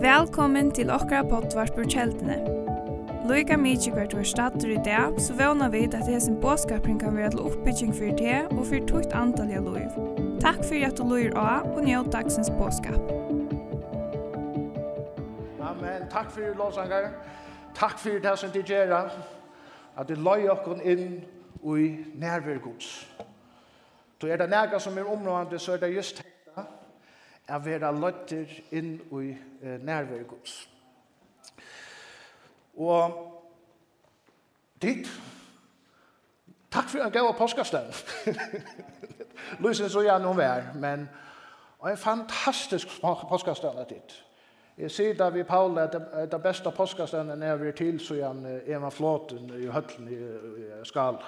Velkommen til okra potvart på kjeldene. Loika mykje hvert var stater i dag, så vana vi at det hesen båskapring kan være til oppbygging for det og for tukt antall av loiv. Takk for at du loir av og njød dagsens båskap. Amen. Takk for lovsangar. Takk for det som de gjør. At de løy okken inn og i nærvær gods. Så er det nægget som er områdende, så er det just det er vera løtter inn i eh, nærvergods. Og dit, takk for en gav påskastøvn. Lysen så gjerne om vær, men og en fantastisk påskastøvn er dit. Jeg sier da vi Paul at det beste påskastøvnen er vi til, så gjerne Eva man flåten i høtlen i, i skal.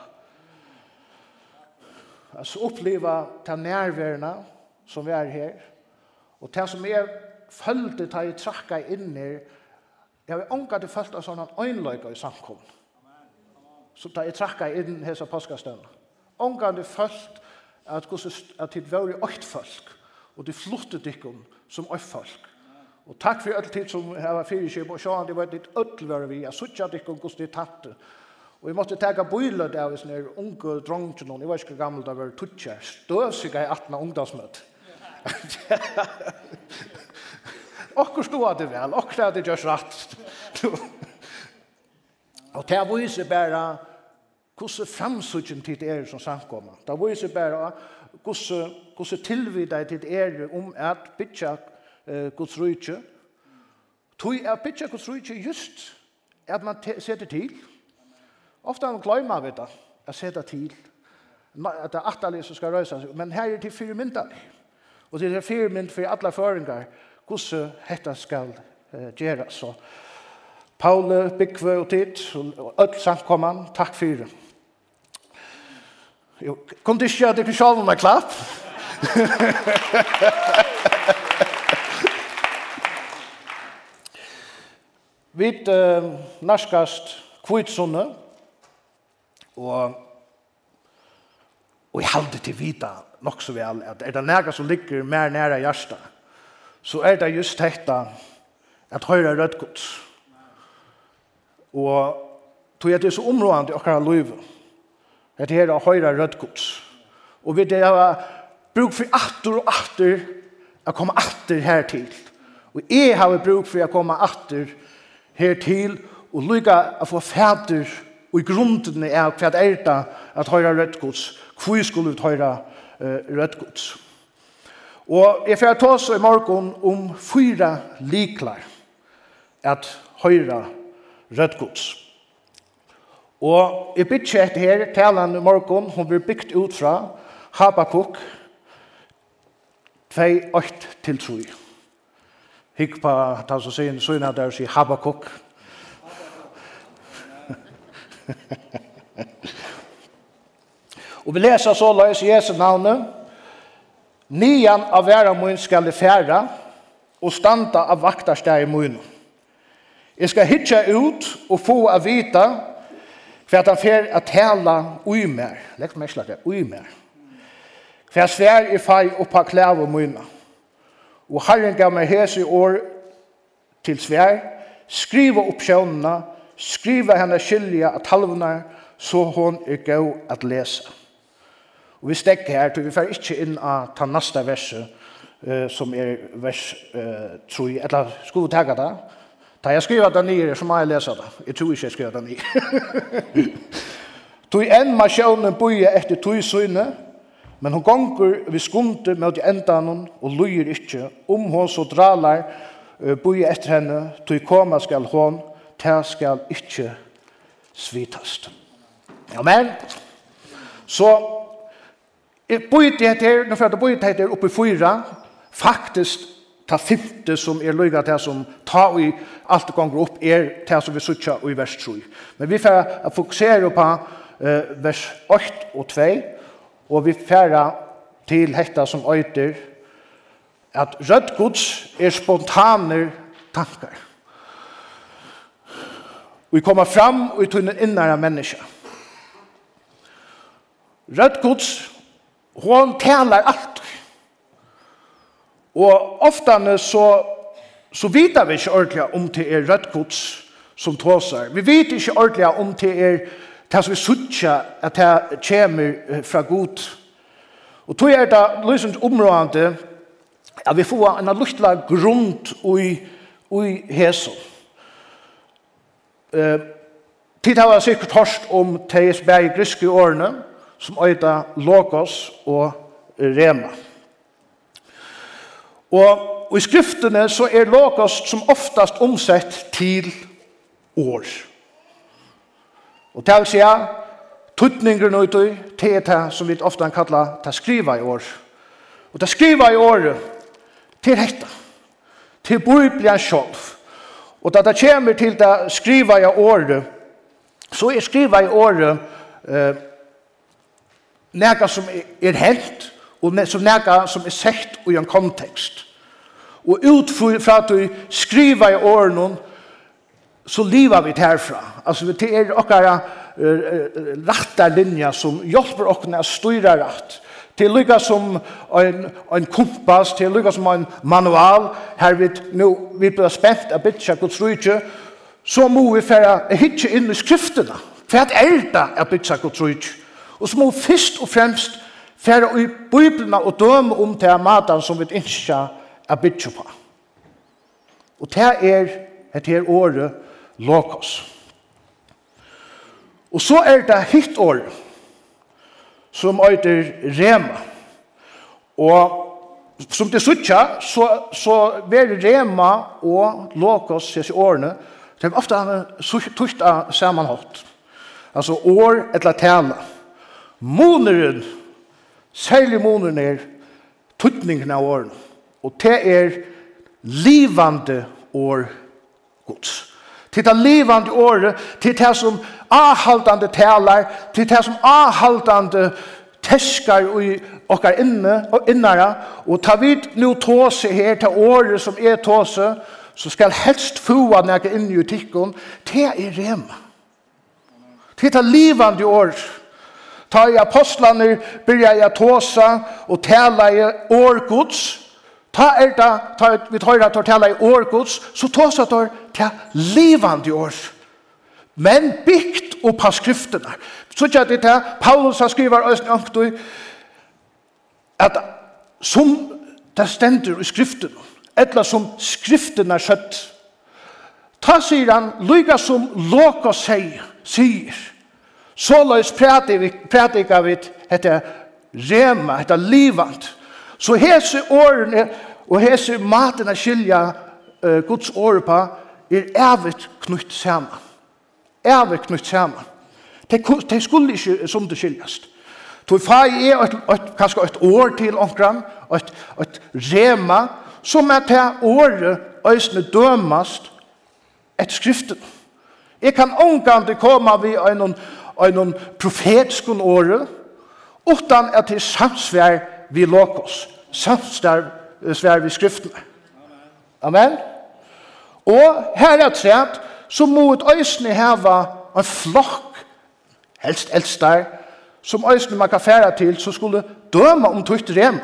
Altså oppleva ta nærværende som vi er her, Og det som jeg følte da jeg trakka inn her, jeg har ångat det følt av sånne øynløyga i samkom. Så da jeg trakka inn hese påskastøvna. Ångat det følt at, at det var jo folk, og det flottet dikkum som økt folk. Og takk for alt tid som jeg fyrir fyrkjøp, og sjåan det var ditt ødelvare vi, jeg at dikkum gos det tatt. Og vi måtte tega bøyla der, hvis nere unge drongen, og jeg var ikke gammel, det var tutsja, støvsiga i atna ungdomsmøtt. Okkur stod det vel, okkur hadde det gjørs rett. Og det viser bare hvordan framsøkjen til er som samkommer. Det viser bare hvordan, tilvidet til er om at bytja eh, Guds rydtje. Tog er bytja Guds rydtje just at man setter til. Ofta man glemmer vi det, at setter til. At det er atterlig som skal røysa seg, men her er det til fire myndag. Og det er firmynd for alle føringar, hvordan dette skal uh, gjøres. Så Paul Bikve og Tid, og ødel samkomman, takk for det. Jo, kom til ikke at dere sjål meg klapp. Vi uh, narskast kvitsunne, og, og jeg halde til vita nok så vel, at er det nægget som ligger mer nære hjertet, så er det just dette at høyre rødt gods. Og tog jeg til så områdende i akkurat liv, at det er høyre rødt gods. Og vi det har bruk for atter og atter, å komme atter her til. Og jeg har bruk for å komme atter her til, og lykke å få fæder og i grunden er hva er det at høyre rødt gods, hvor skulle vi høyre rødt gods. Og jeg får ta oss i morgen om fyra liklar at høyra rødt gods. Og jeg bytter etter her, talen i morgen, hun blir bygd ut fra Habakuk 2-8-3. Hikk på at han som sier en sønne der sier Habakuk. Og vi leser så løs Jesu navnet. Nian av vera mun skal det færa, og standa av vaktarsteg i mun. Jeg skal hitja ut og få av vita, for at han fer at tala ui mer. Lekk meg slag det, ui mer. For jeg svær i fai oppa klæv og munna. Og Herren gav meg hes i år til svær, skriva opp sjønna, skriva henne skilja at halvnar, så hon er gau at lesa. Og vi stekker her, til vi fer ikke inn av ta nasta verset, uh, som er vers uh, 3, eller skulle vi tagge det? Da jeg skriver det nye, så må jeg lese det. Jeg tror ikke jeg skriver det nye. Tog enn masjonen boie etter tui søgne, men hun gonger vi skunde med endanon og lujer ikkje, om hon så dralar uh, boie etter henne, tui koma skal hon, ta skal ikkje svitast. Amen. Så Bøyde het her, nå fyrir at bøyde det her oppe i fyra, faktisk ta fymte som er løyga til som ta i alt gonger opp er til som vi sutja i vers 3. Men vi fyrir at fokusere på eh, vers 8 og 2, og vi fyrir til hekta som øyter at rødt gods er spontane tankar. Vi kommer fram og vi tunner innare menneska. Rødt gods Hon talar allt. Og oftane så, så vita vi ikke ordentlig om det er rødkots som tåsar. Vi vet ikke ordentlig om det er det som vi suttja at det kommer fra god. Og tog er det løsens områdende at vi får en luktla grunn ui, ui hesen. Uh, Tid har jeg sikkert hørst om teis bæg griske årene, som øyda Logos og Rema. Og i skriftene så er Logos som oftast omsett til år. Og til å si Tuttninger nå uti, det er det som vi ofte kallar ta skriva i år. Og ta skriva i år, til er hekta. Det Bibelen sjolv. Og da det kommer til det skriva i år, så er skriva i år eh, nega som er helt, og som nega som er sett i en kontekst. Og ut fra at du skriver i årene, så lever vi herfra. Altså, det er okkara rattar linja som hjelper okkara å styra rett. Til lykka som en, en kompass, til lykka som en manual, her vi nå, vi blir spent av bitja Guds rydtje, så må vi færa hitje inn i skriftene. Hva er det av bitja Guds rydtje? Og så må hun først og fremst fære i Bibelen og døme om til maten som vi ikke er bygget på. Og det er et her året lokos. Og så er det hitt år som øyder rema. Og som det suttja, så, så ver rema og lokos ses i årene, det er ofte tukt av samanholdt. Altså år eller tala moneren, særlig moneren er tuttningen av åren. Og det er livande år gods. Til det livande året, til det som avhaltande talar, til det som avhaltande teskar i okkar inne og innara og ta vid nu tåse her til året som er tåse så skal helst fua nekka inn i utikken, det er rem. til det livande året Ta i apostlaner byrja i tåse og tala i årgods. Ta er da, ta, vi tar at tala i årgods, så tåsa tar ta livande år. Men byggt og av skriftene. Så ikke at det er Paulus har skriver østen at som det stender i skriftene, etla som skriftene er skjøtt. Ta sier han, lyga som Lokos sier, sier, Så løs prædika vi etter rema, etter livant. Så hese årene og hese maten av skilja uh, Guds åre på er evigt knytt saman. Evigt knytt saman. Det, det skulle ikke som det skiljast. Tog fag er et, et, kanskje et år til omkran, et, et rema, som er til året øsne dømast et skriften. Jeg kan omgang til komme vi en en noen profetskon åre, utan at det er samsvær vi lokos, samsvær vi skriftene. Amen. Og her er træt, så må et øysene heva en flokk, helst eldstar, som øysene man kan færa til, så skulle døma om tøyt rem.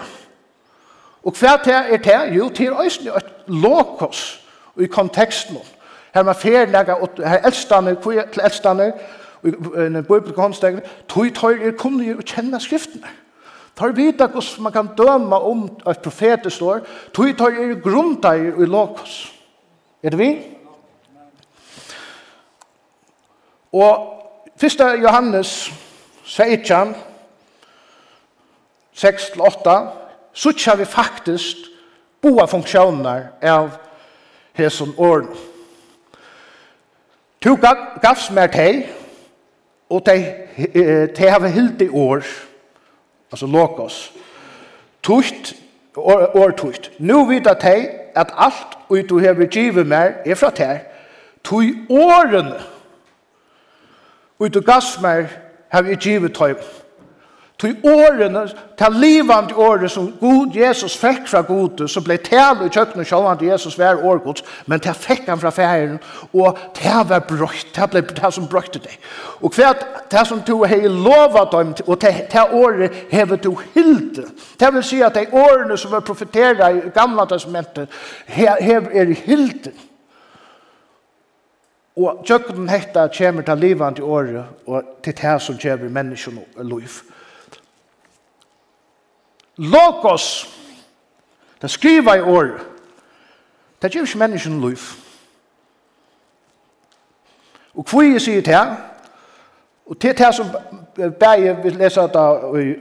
Og hva det er det? Jo, det er øysene et lokos i konteksten. Her man færa lega til eldstane, i en bibelsk håndstegn, tog tøyr er kunne jo kjenne skriftene. Tar vita hos man kan døma om at profetet står, tog tøyr er grunntegn i lokos. Er det vi? Og fyrsta Johannes 16, 6-8, så vi faktisk boa funksjoner av hesson åren. Tu gavs mer teg, og de, de har hilt i år, altså lokos, tukt, år, år tukt. Nu vet at de at alt og du har givet mer er fra ter, tog årene og du gass mer har vi givet tøymen. Til årene, til livande året som God, Jesus fikk fra Gud, så ble tal i kjøkkenen sjåan til Jesus hver årgods, men til fikk han fra ferien, og til var brøkt, til ble det som brøkte deg. Og hva til som du har lovet dem, og til året hever du hilde. Det vil si at de årene som var profetera i gamla testamentet, hever er hilde. Og kjøkkenen hekta kommer til livande året, og til det som kommer menneskene og liv. Og Logos, det skriver i år, det gjør ikke menneskene liv. Og hvor jeg sier det, og til det som Berge vil lese det i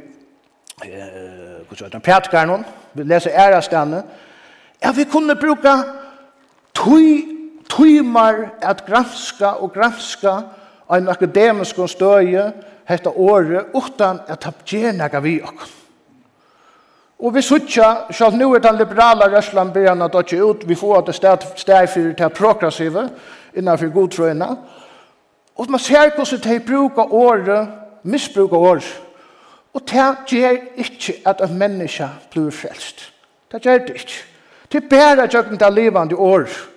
hva hvordan pratikar noen, vi leser ærastene, ja, vi kunne bruka tøymar at granska og granska en akademisk støye, hette året, utan at det gjerne vi okken. Og vi suttja, sjálf nu er den liberala røslan byrjan at døtje ut, vi får at det steg fyrir til progressive, innanfyr godtrøyna. Og man ser hvordan de bruker året, misbruker året. Og det gjør ikke at en menneske blir frelst. Det gjør det ikke. Det er bare gjøkken det levende året.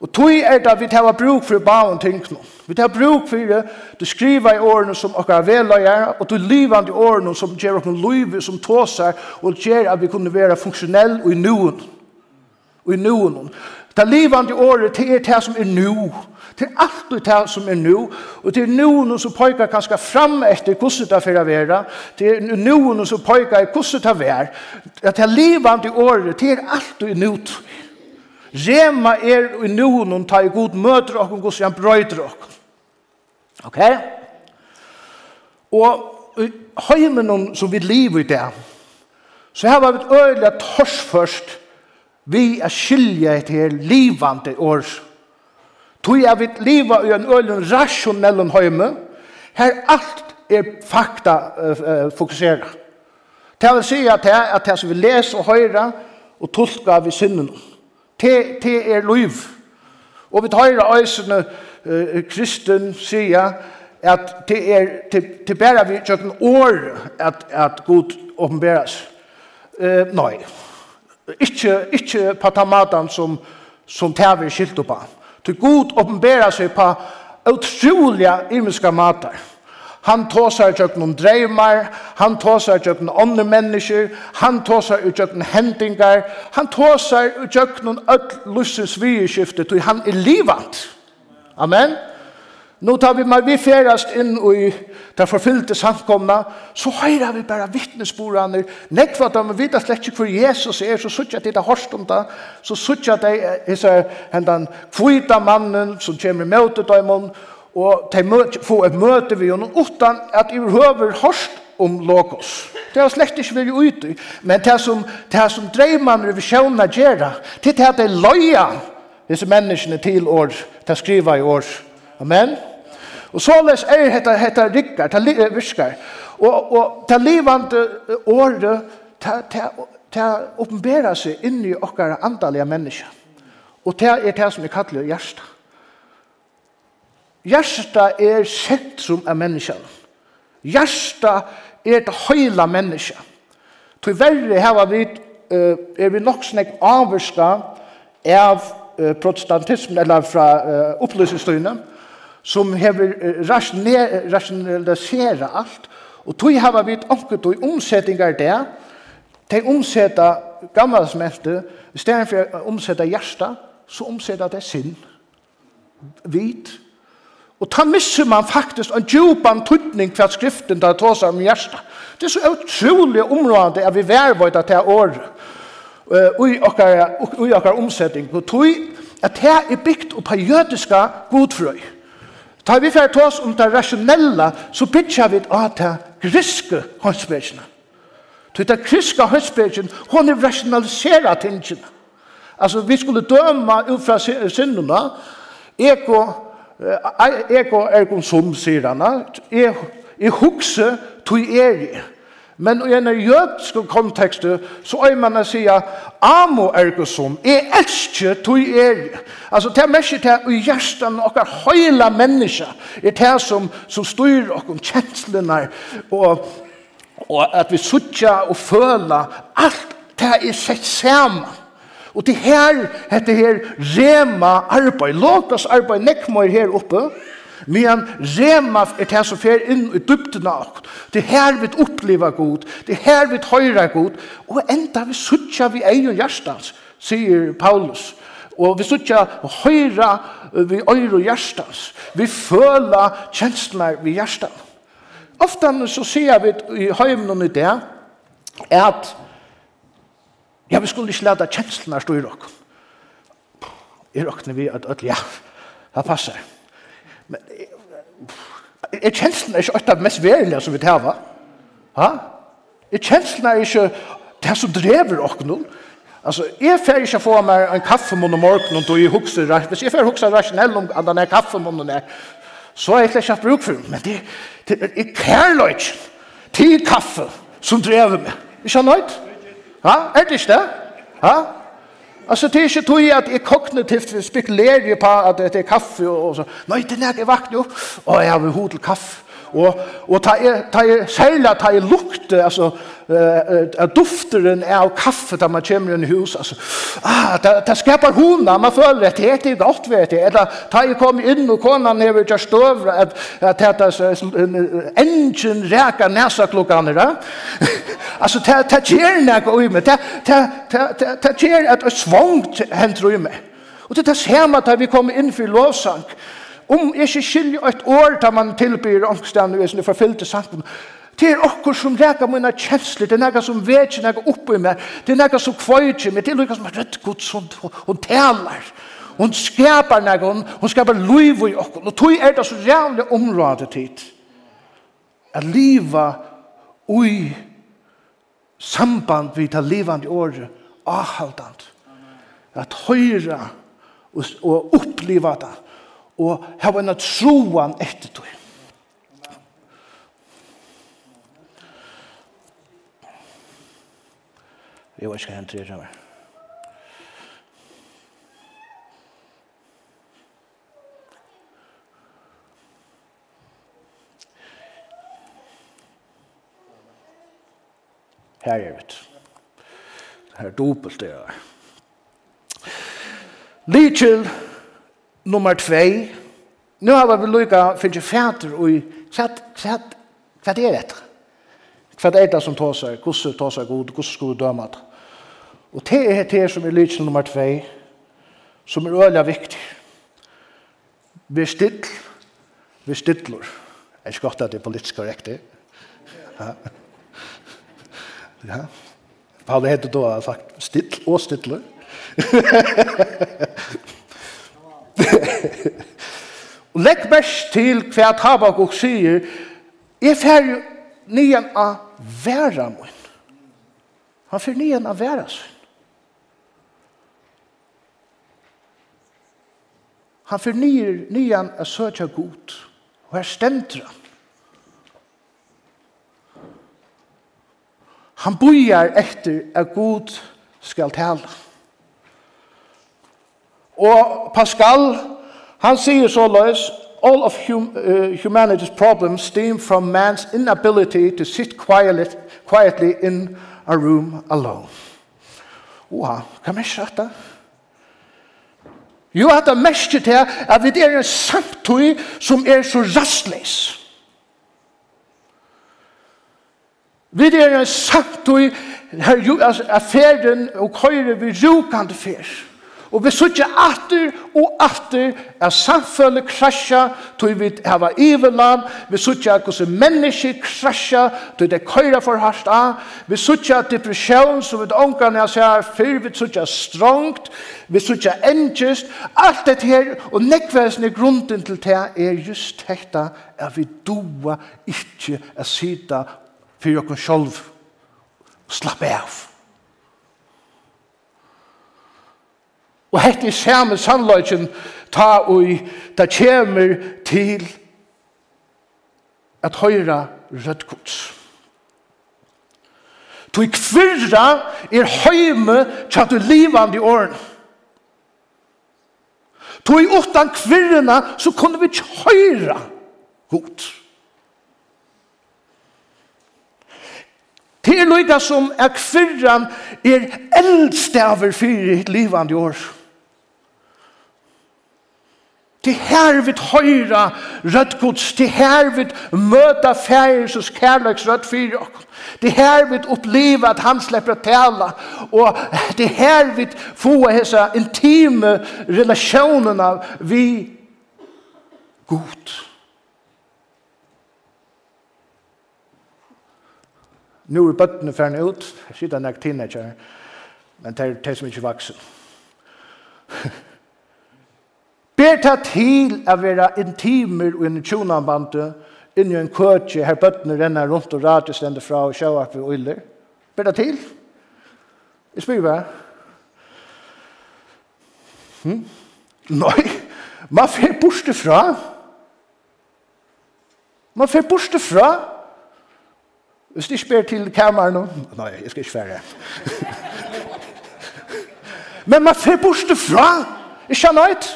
Og tog er det vi tar bruk for barn ting nå. Vi tar bruk for det. Du skriver i årene som okkar veløyer, og du lever i årene som gjør dere liv som tåser, og gjør at vi kunne være funksjonelle og i noen. Og i noen. Det livande året, det er det som er nu. Det er alt det som er nu. Og det er noen som pojkar kanskje frem etter hvordan det er vera. Det er noen som pojkar hvordan det er vera. At det livande året, det er alltid nu. Rema er i nu ta i god møter og hvordan han brøyder oss. Ok? Og i heimen som vi lever i det, så her var vi et øyelig tors først vi er skilje til livande år. Tog jeg vi liva i en øyelig rasjonell heime, her alt er fakta uh, fokuseret. Det vil si at det, at det som vi leser og høyre, og tolka vi synden. Det, det er liv. Og vi tar høyre øysene, uh, kristen sier at det er til bare vi kjøkken år at, at Gud åpenberes. Uh, nei, ikke, ikke på tamaten som, som tæver skilt på. Til Gud åpenberer seg på utrolige imiska matar. Han tåsar tjökn om dreymar, han tåsar tjökn om andre mennesker, han tåsar tjökn hendingar, han tåsar tjökn om öll lussens vyrskifte, til han er livant. Amen. Nå tar vi med, vi ferast inn i det forfyllte samkomna, så høyrer vi bare vittnesborene, nekva at de vet slett ikke hvor Jesus er, så suttja de det hårst om det, så suttja de hendan kvita mannen som kommer i møte dem, og de får et møte vi honom, utan at i høver hårst om logos. Det har slett ikke vært ute, men det som, det som dreiv man revisjonen gjør, det er det løya, disse menneskene til år, til skriva i år. Amen. Og såleis er hetta hetta rikkar, ta viskar. Og og ta livande året, ta ta ta seg inn i okkara andaliga mennesker. Og ta er ta som vi kaller hjertet. Hjarta er sentrum av menneskan. Hjarta er det heila menneske. Tyverri hava vi er vi nok snakk avverska av protestantismen, eller fra uh, opplysningstøyene, som hever rationalisere alt, og tog har vi omkring tog omsettingar der, de omsetta gamla smelte, i stedet for å omsetta hjärsta, så omsetta det sinn, vit, og ta misser man faktisk en djupan tydning for skriften der tås om hjertet. Det er så utrolig områdende at vi vervøyda til året uh, i okkar, i okkar omsetning på tog, at det er bygd på jødiska godfrøy. Ta vi fyrir tås om det rasjonella, så bytja vi av det griske håndsbegina. Så det griske håndsbegina, hon er rationalisera tingene. Altså, vi skulle døma ut fra syndene, eko, eko ergon som, sier han, jeg hukse, tog er. Men i en jødsk kontekst så er man å si Amo ergosom, jeg elsker tog er. Altså det er mest til i hjertan og høyla menneska er det som, som styr og om kjenslene og, og at vi suttja og føla alt det er sett saman. Og det her, heter her, rema arbeid, låtas arbeid, nekk her oppe, Men rema er det som fer inn i dybden av oss. Det her vi oppleva god, det her vi høyra god, og enda vi suttja vi egen hjertans, sier Paulus. Og vi suttja høyra vi øyre hjertans. Vi føla kjenslene vi hjertans. Ofta så ser vi i høyvnen i det, at ja, vi skulle ikke lade kjenslene stå i råkken. I råkken vi at, at ja, det passer. Ja Men er kjenslen er ikke av mest verilige som vi tar, va? Ha? Er kjenslen er ikke det som drever åkken, Altså, jeg får ikke få meg en kaffe om morgenen, och jeg är huxar. Hvis jeg får huxar rasjonell om at denne här er, så er jeg ikke hatt bruk for för men det det är kärlek til kaffe som driver mig. Är jag nöjd? Ja, är det inte? Ja? Altså, det er ikke tog at jeg kognitivt spekulerer på at det er kaffe og, så. Nei, det er ikke vakner jo. og jeg har hod kaffe. Og, og ta er, ta er, særlig ta er lukte, altså, uh, dufteren av kaffe da man kommer inn i hus, altså, ah, det, det skaper hona, man føler at det er godt, vet jeg. Eller ta er kom inn og konan er ikke støvre, at, at det er engen reka nesa klokkene, da altså, det, det gjør noe i meg, det, det, det, det, det gjør at jeg svangt hender i meg. Og det er det samme da vi kommer inn for lovsang. Om jeg ikke skiljer et år da man tilbyr ångstene i sin forfyllte sangen, Det er okkur som leka mine kjensler, det er nega som vet ikke oppe oppi meg, det er nega som kvøyje meg, det er nega som er rett gods, som hun taler. hun skapar nega, hun, hun skapar liv i okkur, og tog er det så jævlig området tid. At liva ui samband vi tar livande året avhaldant. At høyra og, og oppleva det og hava en troan etter tog. Jeg vet ikke hva jeg tror Her er det. Her dobbelt det er. Lidkjell nummer 2. Nu har vi lykka finnes fæter og kvart, kvart, kvart er det. Kvart er det som tar seg, hvordan tar seg god, hvordan skal du døme det. Og det er det som er lidkjell nummer 2, som er øyelig viktig. Vi er still, vi er stiller. Jeg er ikke godt at det er politisk korrekt, det. Ja. Ja. Paul heter då sagt still och stille. og legg best til hva Tabakok sier, jeg fer jo nyan av vera mun. Han fer nyan av vera sin. Han fer nyan av søtja god, og her stemter han. Han bojar etter at Gud skal tala. Og Pascal, han sier så løs, all of hum, uh, humanity's problems stem from man's inability to sit quietly, quietly in a room alone. Wow, kan man ikke rette? Jo, at det mest til at vi er en samtøy som er så rastleis. Vi er en samtøy her er ferden og køyre vi rukande fer. Og vi sutja atter og atter er samfunnet krasja tog vi hava iveland, vi sutja at hos mennesker krasja tog det køyra for hardt av, vi sutja at depresjon som vi ångan jeg sier fyr, vi sutja strongt, vi sutja engest. alt dette her og nekvæsen i grunden til det er just hekta at vi doa ikkje a sida for dere selv og slappe av. Og hette er samme sannløgjen ta og ta kjemer til at høyra rødkots. Tu i kvirra er høyme tja du livand i åren. Tu i utan kvirrena så kunne vi ikke høyra godt. Det er lykka som er kvirran er eldstaver fyrir hitt livande år. Det her vi høyra rødgods, det her vi møta færes kærleiksrød fyrir okkur. Det her vi oppleva at han slipper å tala, og det her vi få hessa intime relasjonene vi god. Nu er bøttene ferdig ut, jeg sitter nek teenager, men det er det som ikke vaksen. Ber ta til å være intimer og en tjonanbante, inni en køtje, her bøttene renner rundt og radio stender fra og sjøer opp i øyler. Ber ta til? Jeg spyr bare. Hm? Nei, man fer borste fra. Man fer borste fra. Hvis du ikke til kameran nå, nei, jeg skal ikke fære. Men man fer borste fra, ikke nøyt.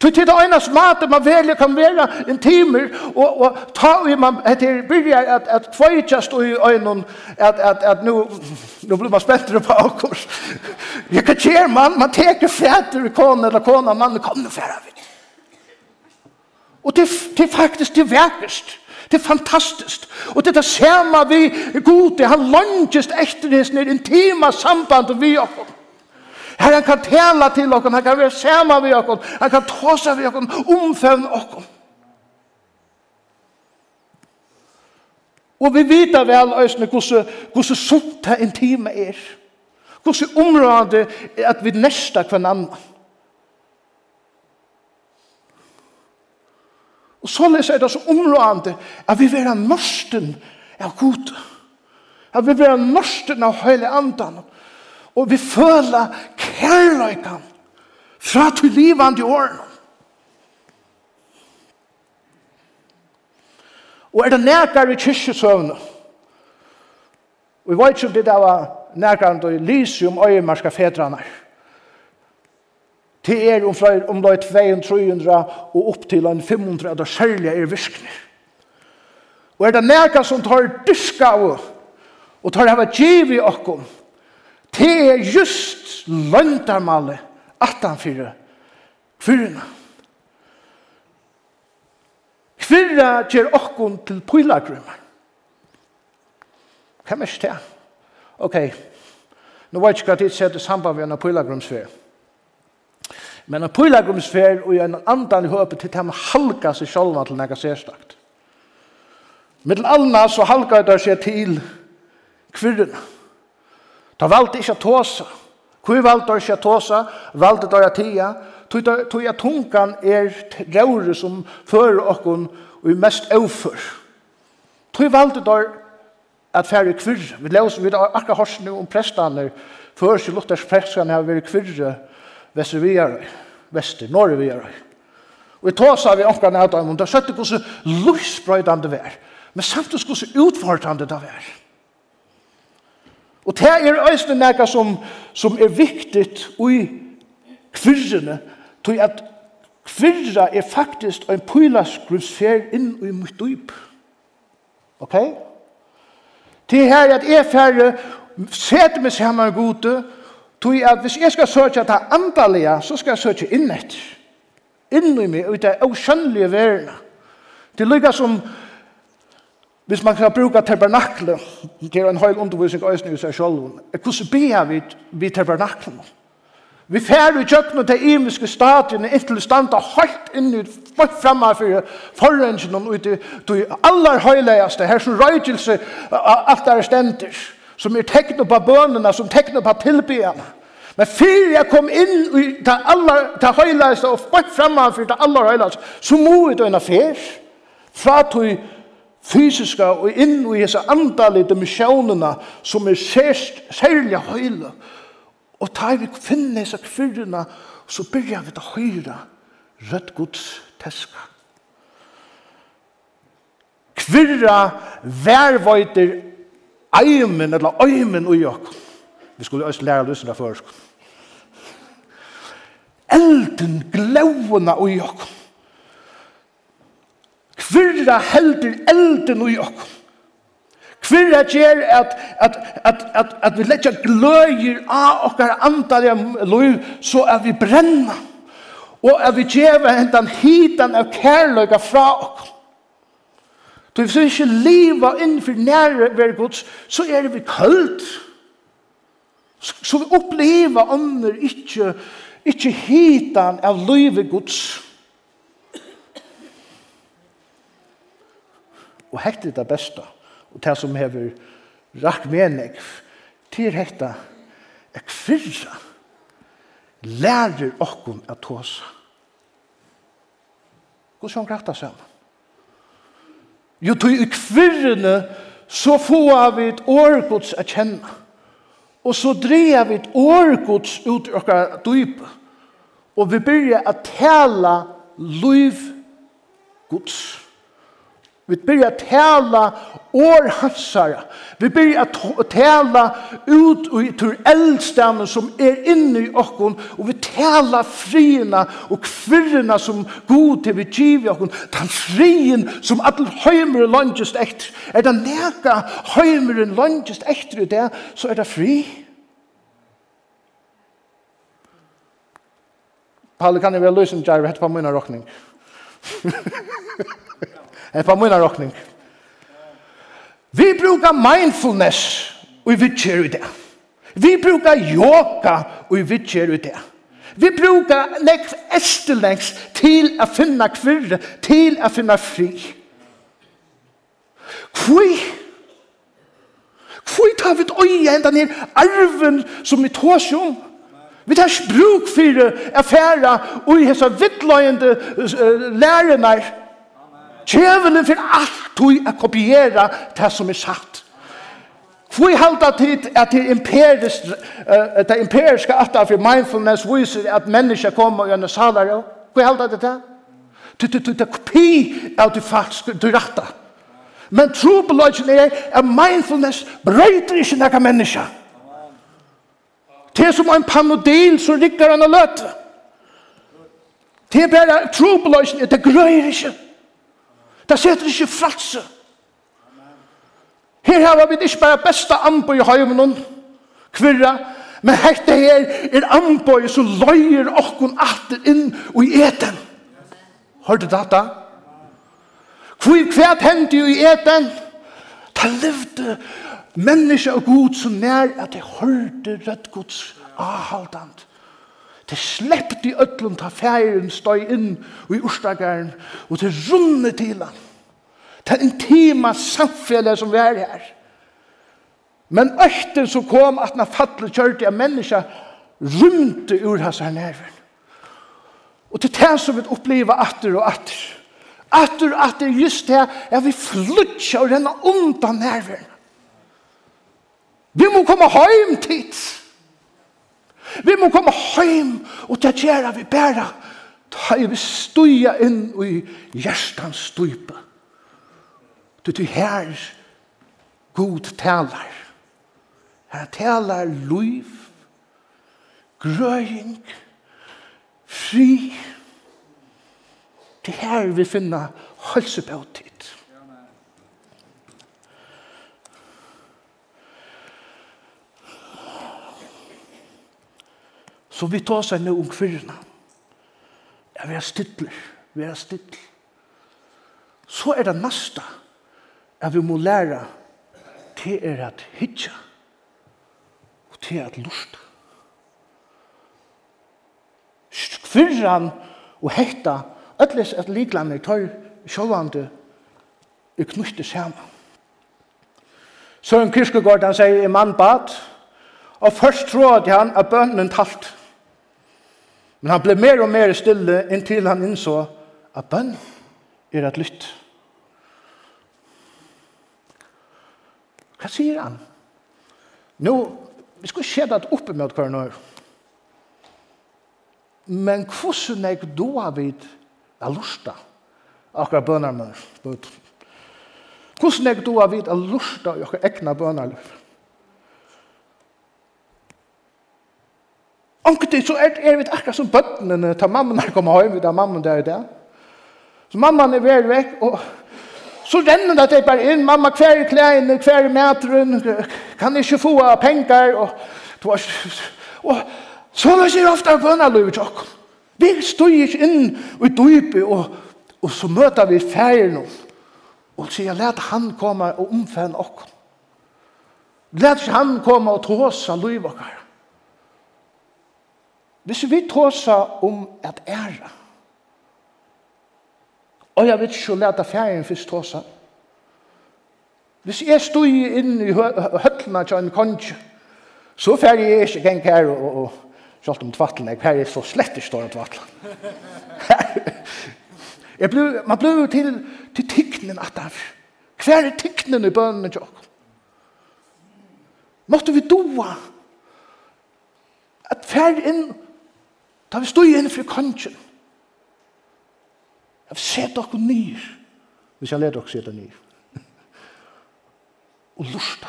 Til til det eneste maten man velger kan være en timer, og, og ta i man etter byrja at, at tvøytjast i øynene, at, at, at nu, nu blir man spettere på akkurs. Jeg kan kjer man, man teker fæter i kone eller kona, man kom nu færa vi. Og det, det er faktisk det verkest. Det er fantastisk. Og det er det samme vi gode, han langest etter hans intima samband vi okkom. Her han kan tala til okkom, han kan være samme vi okkom, han kan tåsa vi okkom, omfevne okkom. Og vi vet vel øsne hvordan, hvordan sunt det intime er. Hvordan området at vi nesta hverandre. Og så leser jeg det så områdende at vi vil ha norsten av god. At vi vil ha norsten av høyre andan. Og vi føler kærløykan fra til livet i årene. Og er det nærkere i kyrkjesøvnet? Og vi vet ikke om det var nærkere i Lysium og i Marska Fedranar. Det er om fløyr om det er 200-300 og opp til en 500 at det særlig er virkner. Og er det nærka som tar dyska av og tar hava giv i okkom det er just løndarmalle at han fyrir fyrina. Kvirra gjer okkom til pilagrymmer. Hvem er det? Ok, nå vet jeg ikke hva tid sett i samband med en pilagrymsfer. Men en påleggrumsfer og en andan i høpet til dem halka seg sjálva til nega sérstakt. Mittel alna så halka det seg til kvirrena. Ta valde ikkje tåsa. Kui valde ikkje tåsa, valde det å tia. Tui at tungan er raure som fører okkon og er mest avfør. Tui valde det at færre kvirr. Vi lever vi har akkurat hors nu om prestaner. Før seg lukters prestaner har vært kvirre Vesterviar, Vester, Norrviar. Og vi tåsa vi omkran av dem, og det søtte hvordan lusbrøydande vær, men samtidig hvordan utfordrande det vær. Og det er øyne nekka som, som er viktigt ui kvirrene, tog at kvirra er faktisk en pylaskruvsfer inn i mitt dyp. Ok? Det her er at jeg færre setter meg sammen med gode, Tui at hvis jeg skal søke ta andalige, så skal jeg søke innett. Inn i meg, ut av avskjønnelige verden. Det lykkes som, hvis man kan bruka tabernakle, til en høyl undervisning og øsning i seg selv, hvordan ber vi, vi tabernakle. Vi fer i kjøkkenet til imiske stadiene inntil standa høyt inn i folk fremme for forrensjen og ut i aller høyleiaste, her som røytelse alt er stenders som er tekno på bønene, som tekno på tilbyene. Men før jeg kom inn i det aller, det høyleiste, og bare fremme for det aller høyleiste, så må jeg døgn affær. Fra til fysiska og inn i disse andalige dimensjonene som er særst, særlig høyle. Og da vi finner disse kvirrene, så begynner vi å høre rødt gods teska. Kvirra værvøyter eimen, eller øymen ui okk. Vi skulle også lære lysen for først. Elden gløvene ui okk. Kvirra helder elden ui okk. Kvirra gjer at, at, at, at, at vi letja gløyer av okkar andalja loiv så at vi brenna. Og at vi gjeva hentan hitan av kærløyga fra okk Då vi ikke liva innenfor nære ved Guds, så er vi kølt. Så vi oppleva ånder ikke, ikke hitan av livet gods. Og hekt er det beste, og det som hever rakk mening, til hekta er kvirra lærer okkom at tåsa. Gud sjån grætta sammen. Jo, tog i kvirrene, så får vi et årgods å kjenne. Og så dreier vi et årgods ut i okkar dype. Og vi byrja å tale liv gods. Vi byrja tala år hansara. Vi byrja tala ut i tur eldstanen som er inne i okkon. Og vi tala frina og kvirrina som god til vi giv i okkon. Den frien som all høymer langest ekter. Er det neka høymur langest ekter i det, så er det fri. Palle kan jeg vel løse en hette på min råkning. enn på min råkning. Vi brukar mindfulness og vi vitser ut det. Vi brukar yoga og vi vitser ut det. Vi brukar nekv estelengs til å finne kvirre, til å finne fri. Kvui? Kvui tar vi et øye enda ned arven som vi tås jo om? Vi tar ikke bruk for affæra og i hessa vittløyende lærerne Tjevelen for alt du er kopiera det som er sagt. Hvor halda tid at det imperisk, uh, det imperiske atta for mindfulness viser at mennesker kommer og gjør salare. Hvor halda det det? Det er det kopi av det falske, du ratta. Men trobeløgjen er at mindfulness brøyter ikke nekka mennesker. Det er som en panodil som rikker han og løter. Det er bare trobeløgjen, det grøyer ikke. Det Det setter ikke fralse. Her har vi ikke bare beste anbøy i høymen, kvirra, men hette her er anbøy som løyer okkon atter inn og i eten. Hørte du dette? Hvor kvært hendte jo i eten? Ta levde mennesker og god som nær at de hørte rødt gods avhaldant. Det släppte i ødlund ta färgen støy in i urstagaren, og det runde till han. Det intima samfället som vi er här. Men økten som kom at han fattelig kjørte av menneska rymte ur hans här nerven. Og til är som vi upplever atter og atter. Atter och atter just det er vi flutja og renna undan nerven. Vi må komme heim tids. Vi må komme heim og til kjæra vi bæra. Ta i vi stuja inn i hjertans stuipa. Du til her god talar. Her talar luiv, grøying, fri. Det her vi finna hølsebøy. Så vi tar seg nå om kvirrene. Ja, vi er stittler. Vi er stittler. Så er det neste at vi må lære til er at hitja og til at lusta. Kvirran og hekta Ætlis at liklande tar sjålande i knuste saman. Søren Kirskegård, han sier i mann bad, og først trodde han at bønnen talt. Men han ble mer og mer stille inntil han innså at bønn er et lytt. Hva sier han? Nå, vi skal se det oppe med hver nøyre. Men hvordan jeg da vid er lusta akkurat bønner med Hvordan jeg da vid er lusta i akkurat egna bønnerløp. Onkert så er, er vi akkurat som bøttene ta mamma når kommer hjem, da mamma der der. Så mamma er vel vekk, og så renner det at bare inn, mamma hver klein, hver meteren, kan ikke få penger, og og, Og så er det ofte av bønne løy, tjokk. Vi styrer inn i dype, og, og så møter vi ferien, og sier, let han komme og omfenne oss. Let han komme og tåse løy, okkar. Hvis vi tåsa om at æra, og jeg vet ikke å lete ferien først tåsa, hvis jeg stod inn i høttene til en konge, så ferien jeg ikke geng her og, og, og selv om tvattelen, jeg ferien så slett ikke står om tvattelen. jeg ble, man ble jo til, til tikkenen at det Hver er tikkenen i bønene til oss? Måtte vi doa at fær inn Da vi stod inn for kongen. Da vi set dere nyr. Hvis jeg leder dere set dere nyr. Og lusta.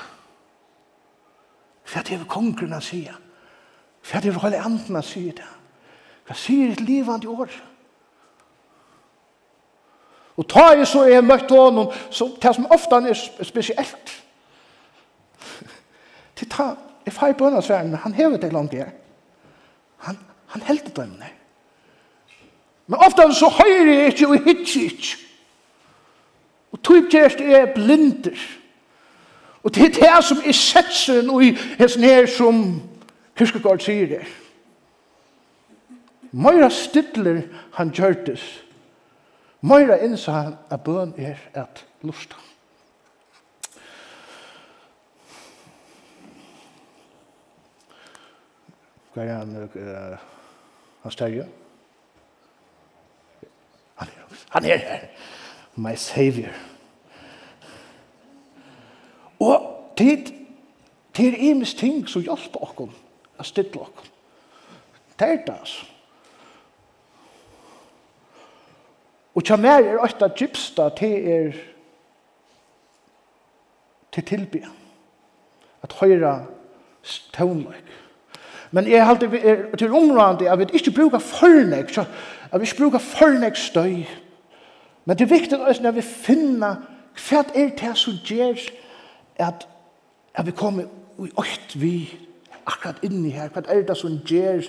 Hva er det kongren å si. Hva er det hele anden å si det? Hva sier et livande år? Og ta jeg så jeg møtte honom, så det som ofte er spesielt. Til ta, jeg far i bønnesverden, han hever det langt her. Han, Han heldt dem ned. Men ofta så høyrer jeg ikke og hittir ikke. Og tog kjærst er blinder. Og det er det som er setsen og i hessen her som Kirkegaard sier det. Møyra stidler han gjørtes. Møyra innsa han at bøn er at lusta. Hva er han? Han større. Han er, han er her. My savior. Og tid, tid er imes ting som hjelper oss å stille oss. Det er det, altså. Og tja mer er ofta gypsta til er til tilbya. At høyra tónleik. Men jeg halte er til området at vi ikke bruker fornek, at vi ikke bruker fornek støy. Men det er viktig at vi finner hva er det som gjør at, at vi kommer i økt vi akkurat inni her, hva er det som gjør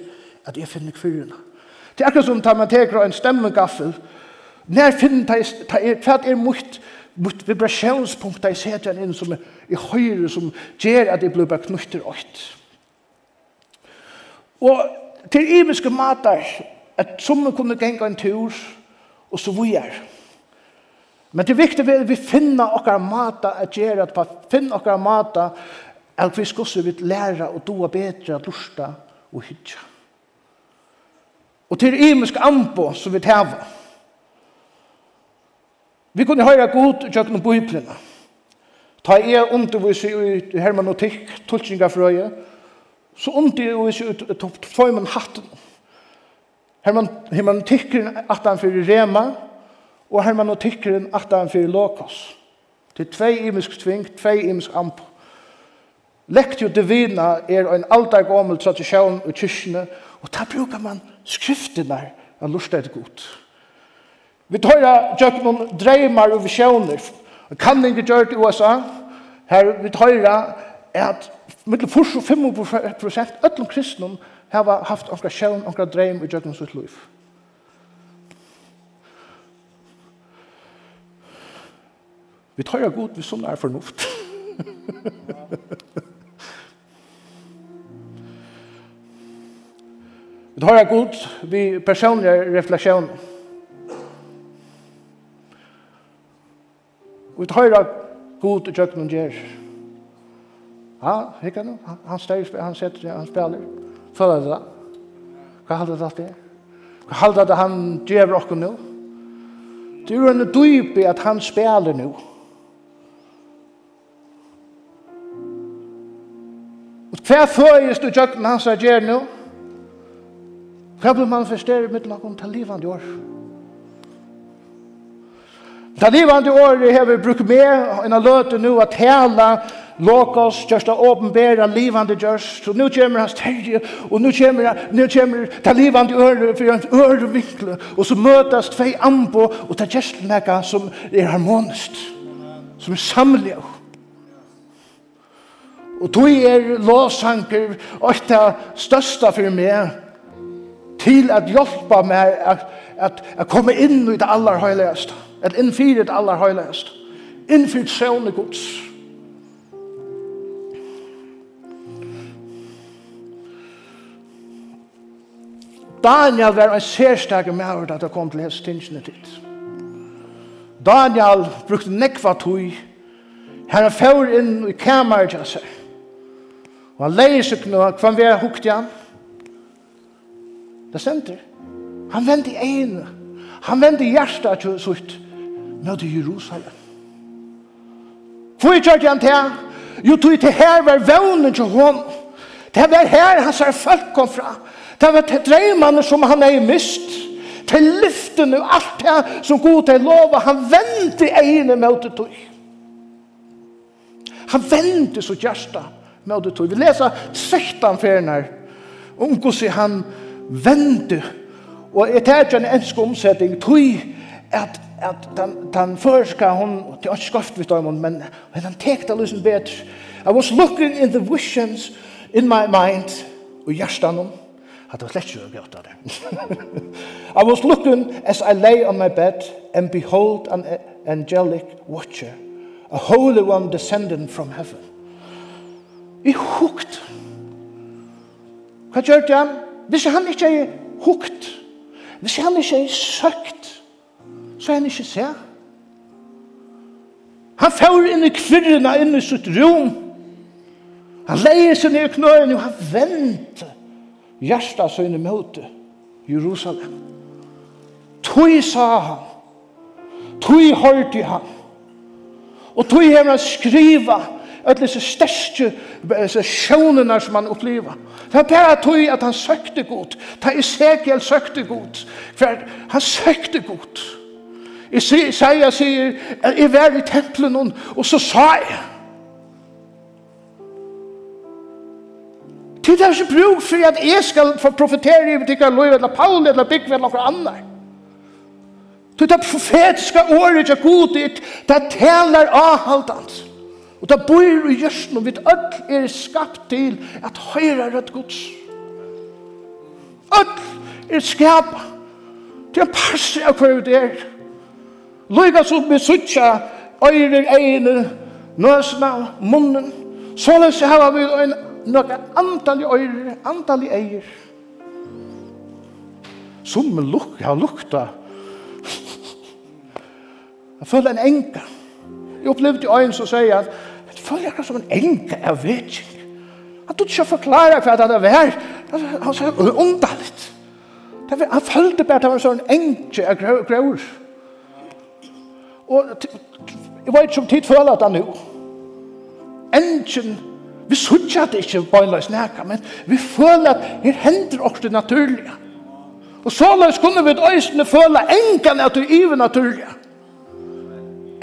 at jeg finner kvirrene. Det er akkurat som tar man teker en stemmegaffel, Når finn ta er kvart er mukt mot vibrationspunkt ta ser den inn som i høyre som ger at det blir bare knutter åt. Og til ibiske matar, at somme kunne genga en tur, og så vi er. Men det viktige er at vi finner okkar mata at gjøre, at vi finner okkar mata at vi skal også lære og doa bedre, lusta og hytja. Og til imisk ambo som vi tæva. Vi kunne høyra god tjøkken og bøyplina. Ta jeg undervis i hermanotikk, tulkninga frøye, Så om det jo ikke topp tvøy man hatten. Her man, her man tykker at han fyrir rema, og her man tykker at han fyrir lokos. Til tvei imisk tving, tvei imisk amp. Lektio divina er en aldar gommel tradisjon i kyrkene, og der brukar man skriftene av lustet godt. Vi tar gjør noen dreimar og visjoner. Kan ikke gjøre det i USA. Her vi tar at mittel 45 prosent öllum kristnum hava haft onkra sjøvn, onkra dreim i djøgnum sitt liv. Vi tar jo god vi som er fornuft. vi tar jo god vi personlige refleksjon. Vi tar jo god i djøgnum gjerr. Ja, hikker nu. Han styrer, han setter han spelar. Føler det da? Hva halder det alltid? Hva halder det han djever okkur nu? Det er jo en dype at han spelar nu. Hva føyes du tjøkken hans er gjer nu? Hva blir manifesteret mitt lakum til livet livande år? Ta livande år vi brukt med en av løte nu at hela Lokos just a åpenbæra livande just så nu kommer hans terje og nu kommer nu kommer ta livande øre for hans øre vinkle og så møtas tvei ambo og ta just neka som er harmonist som er samlig og tog er lovsanker og det største for meg til at hjelpa meg at, at, at komme inn i det aller høyligste at innfyrir det aller høyligste innfyrir søvnig gods Daniel var en særstak med at det kom til hans tingene dit. Daniel brukte nekva tog her Han fjør inn i kamer til seg. Og han leier seg nå, hva han har hukt igjen. Det stemte. Han vendte i ene. Han vendte i hjertet til sutt. Nå til Jerusalem. Hvor kjørte han til? Jo, tog til her var vevnen til hon. Det var her hans folk kom fra. Det var til dreimene som han er mist, til lyftene og alt det som god til lov. han vente egne det tog. Han vendte så gjørsta med det tog. Vi leser 16 ferner om hvordan han vendte. og jeg tar ikke en ensk omsetting, tog at at den, den første hon, det er ikke skaft vi om men han tekte liksom bedre. I was looking in the visions in my mind, og hjertan noen hadde slett ikke gjort av det. I was looking as I lay on my bed, and behold an angelic watcher, a holy one descending from heaven. I hukt. Hva gjør det han? Hvis han ikke er hukt, hvis han ikke er søkt, så er han ikke ser. Han får inn i kvirrene, inn i sitt rom. Han leier seg ned i knøyene, og han venter hjärsta søgne møte Jerusalem. Tui sa han, tui hørte han, og tui hever han skriva alle disse største sjånene som han oppleva. Det er bare tui at han søkte godt. Det er Ezekiel søkte godt. For han søkte godt. Isaiah sier, jeg var i tempelen, og så sa jeg, Tid er ikke bruk for at jeg skal få profetere i tikkere lov, eller Paul, eller Bygve, eller noen annen. Tid det profetiske året er god, det taler avhaldans. Og det bor i gjørsten, og vi øk er skapt til at høyre rødt gods. Øk er skapa til en parse av hver det er. Lyga som vi suttja øyre, egne, nøsna, munnen. Såleis har vi en noe antall i øyre, antall i eier. Som luk, jeg har lukta. Jeg føler en enka. Jeg opplevde i øynene som sier at jeg føler akkurat som en enka jeg vet ikke. Han tog ikke å forklare hva det var. Han sa underligt. Han følte bare at det var sånn enke av grøver. Og jeg vet ikke om tid føler at han nå. Enken Vi sutja det ikke bøyla i snakka, men vi føler at her hender også det naturlige. Og såleis kunne vi øyne føle engan at det er naturlige.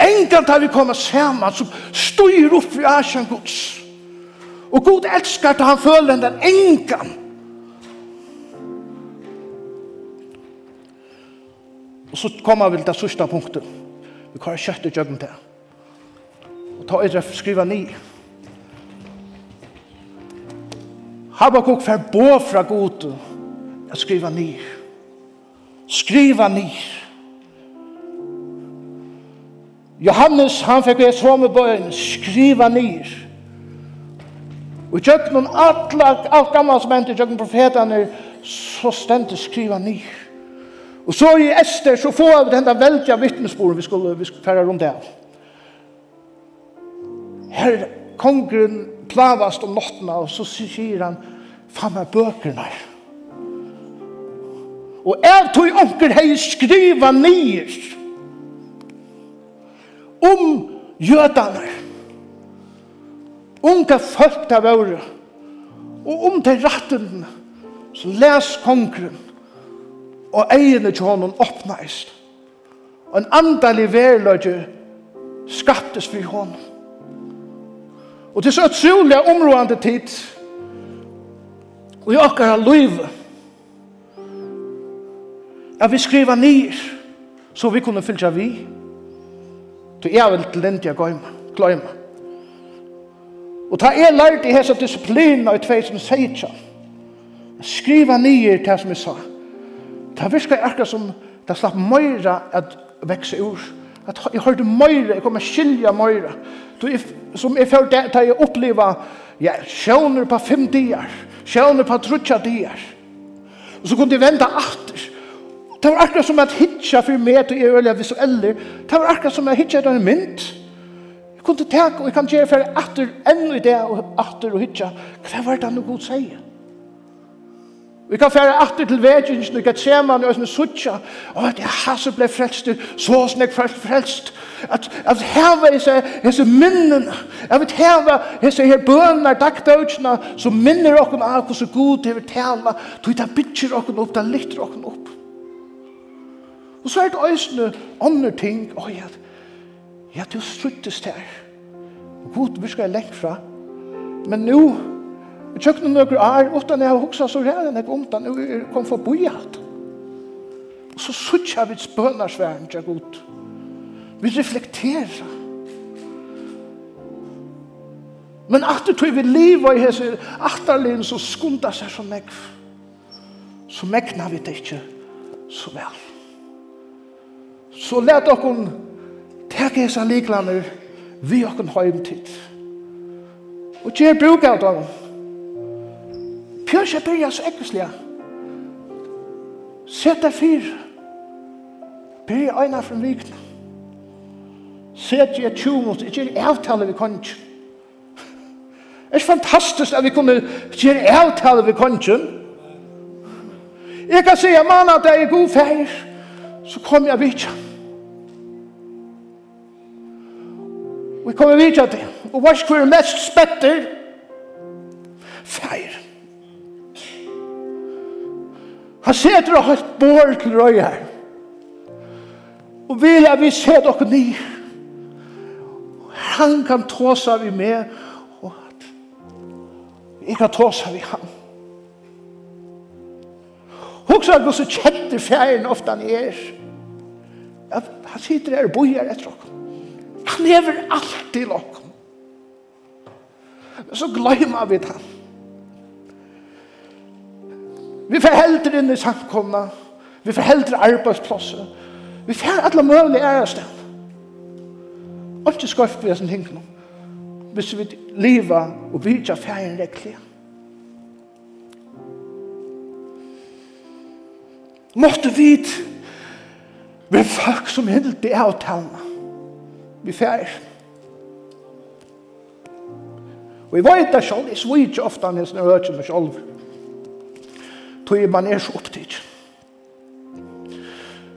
Engan tar vi komme saman som styr opp i asjan Guds. Og Gud elskar at han føler den engan. Og så kommer vi til det sørste punktet. Vi kan kjøttet jøgnet til. Og ta etter skriva nye. Habakuk fer bo fra god at skriva ni. Skriva ni. Johannes, han fikk et som med bøyen, skriva nir. Og tjøk noen alt, alt gammalt som endte tjøk noen profetene, så stendte skriva nir. Og så i Ester, så får vi denne veldige vittnesporen vi skulle, vi skulle fære rundt det. Her, kongren, plavast om nottena, og så sier han, faen meg bøkerne. Og jeg tog onker hei skriva nyr om jødene, unga folk der var, og om til rettene, så les kongren, og eierne til honom oppneist. Og en andalig verløgje skaptes for honom. Og det er så utrolig områdende tid. Og i akkurat liv. At vi skriver nir så vi kunne fylltja vi. Du er vel til den jeg gløyme. og ta er lært i hessa disiplina i 2016 skriva nir til som jeg sa. Det virka akkurat som det slapp møyra at vekse ur at jeg hørte møyre, jeg kommer skilja møyre. Som jeg følte det, da jeg oppleva, ja, sjøvner på fem dier, sjøvner på trutja dier. Og så kunne jeg vente atter. Det var akkurat som at hitja for meg til jeg øyla visuelle. Det var akkurat som at hitja er en mynd. Jeg kunne tak, og jeg kan gjøre for atter enn i det, og atter og hitja. Hva var det han og god sier? Vi kan fære atter til vegingen, vi kan se man og suttja, og at jeg har så ble frelst, så som jeg frelst, at, at heva disse, disse minnene, jeg vil heva disse her bønene, dagdøgjene, som minner okken av hvordan god det vil tala, tog det bytjer okken opp, det lytter okken opp. Og så er det øyne, andre ting, og ja, ja, du struttes der, god vi skal lengt fra, men nu, Jeg tjøkken noen nøkker er, utan jeg har hoksa så ræren jeg om den, og jeg kom for å bo i alt. Og så suttja vi spønarsværen til god. Vi reflekterer. Men at du tog vi liva i hese atterlin, så skunda seg som meg. Så megna vi det ikke så vel. Så let okkon teke hese liklaner vi okkon høymtid. Og kjer bruk av dem. Pjørs jeg byrja så ekkeslige. Sett deg fyr. Byrja øyna fra vikna. Sett jeg tjo mot, ikke er avtale vi kongen. Det er fantastisk at vi kunne gjøre avtale vi kongen. Jeg kan si at man at jeg er god feir, så kom jeg vidtja. Vi kommer vidtja til. Og hva er mest spetter? Feir. Feir. Han setter og har et bor til røy her. Og vil jeg vi se dere ny. Han kan ta seg vi med, og at jeg kan ta seg vi han. Hoksa at så kjente fjæren ofte han er. Han sitter her og bojar etter dere. Han lever alltid dere. Men så glemmer vi det han. Vi får heldre inn i samkomna. Vi får heldre arbeidsplasser. Vi får alle mulige ærestem. Og ikke skøft vi er sånn nå. Hvis vi lever og bygger ferien rekkelig. Måtte vi være folk som hinder det er å tale. Vi ferien. Og jeg vet det selv, jeg sviger ofte han er sånn rødgjør meg selv tog man er så opptid.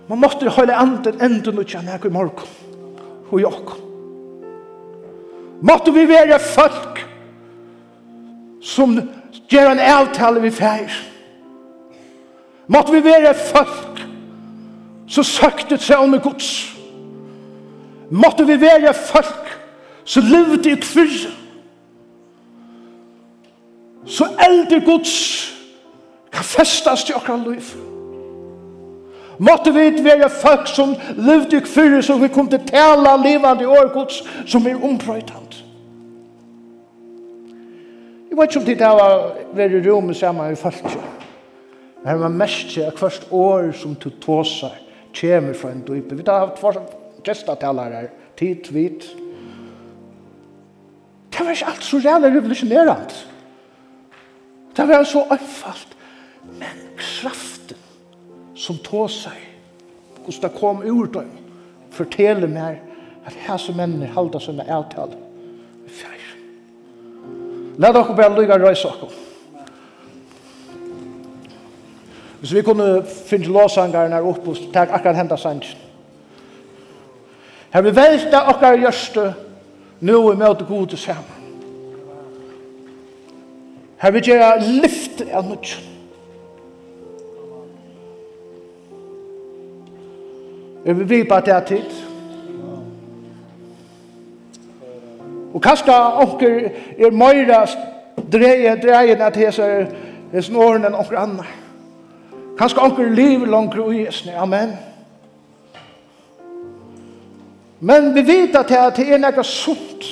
Man måtte holde anden enda ut igjen her i morgen, og i. Måtte vi være folk som gjør en avtale vi feir. Måtte vi være folk som søkte seg under gods. Måtte vi være folk som levde i tvirre. Så eldre gods kan festas til okra liv. Måtte vi være folk som levde i fyrir, så vi kom til tala i årgods som er ombrøytant. Jeg vet ikke om det der var veldig rom, rommet sammen i folk. Men det var mest til at hvert år som du tåsar kommer fra en dype. Vi har haft fortsatt gestatalare her, tid, vid. Det var ikke alt så reale revolusjonerende. Det var så øyfalt Men kraften som tog seg, hvordan det kom ur dem, forteller meg at her som mennene halda seg med avtale. Fjær. La dere bare lykke røyse dere. Hvis vi kunne finne låsangeren her oppe, så tar akkurat hendet sannsyn. Her vi velta okkar gjørste, nå er møte gode sammen. Her vi gjør lyft av nødgjøn. Jeg vil bli bare det tid. Og kanskje onker er møyre dreie, dreie at heser hesen åren enn onker anna. Kanskje onker liv langer ui jesne, amen. Men vi vet at det er nekka sunt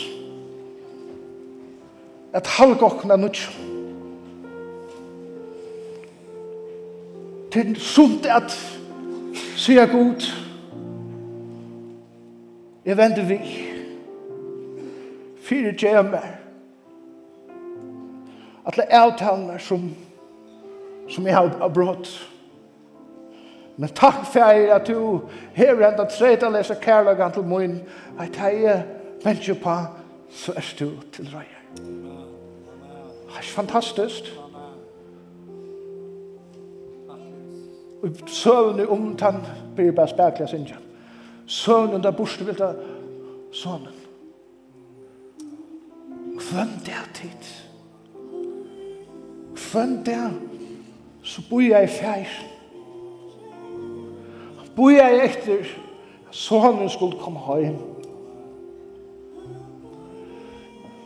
at halvgokna nutsk. Det er sunt at sier god Jeg venter vi. Fyre kjemmer. At det er avtalene som, som jeg har brått. Men takk for jeg at du hever enda tredje lese kærlagan til min. At jeg er menneske på, så er du til røyer. Det er fantastisk. Og søvn om tann blir bare spærkelig synger. Sønnen der borste vil ta sønnen. Hvem det er tid? Hvem det er? Så bor jeg i fjær. Bor jeg etter sønnen skulle komme hjem.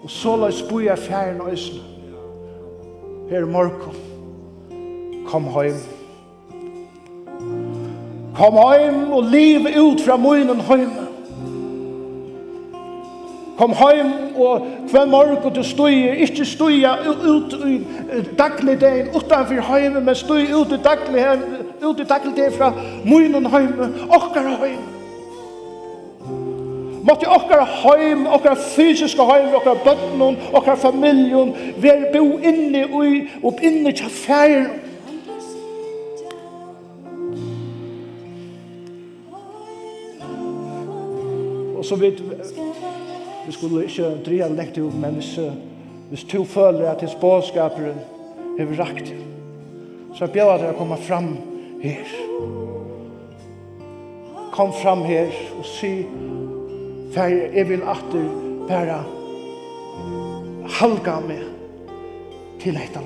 Og så la oss bor jeg i fjæren øysen. Her i morgen. Kom hjem. Kom heim og liv ut fra munnen heim. Kom heim og hver morgen du støyer, ikke støyer ut i dagligdagen utenfor heim, men støy ut i dagligdagen, ut i dagligdagen fra munnen heim, okkar heim. Måtte okkar heim, okkar fysiske heim, okkar bøtten, okkar familjen, være bo inni og og inni til færen. Og så vet vi vi skulle ikke dreie lekt til, men hvis, hvis to føler at hans bådskaper er rakt, så er bjør at jeg kommer fram her. Kom fram her og si, for jeg vil at du bare halga meg til etter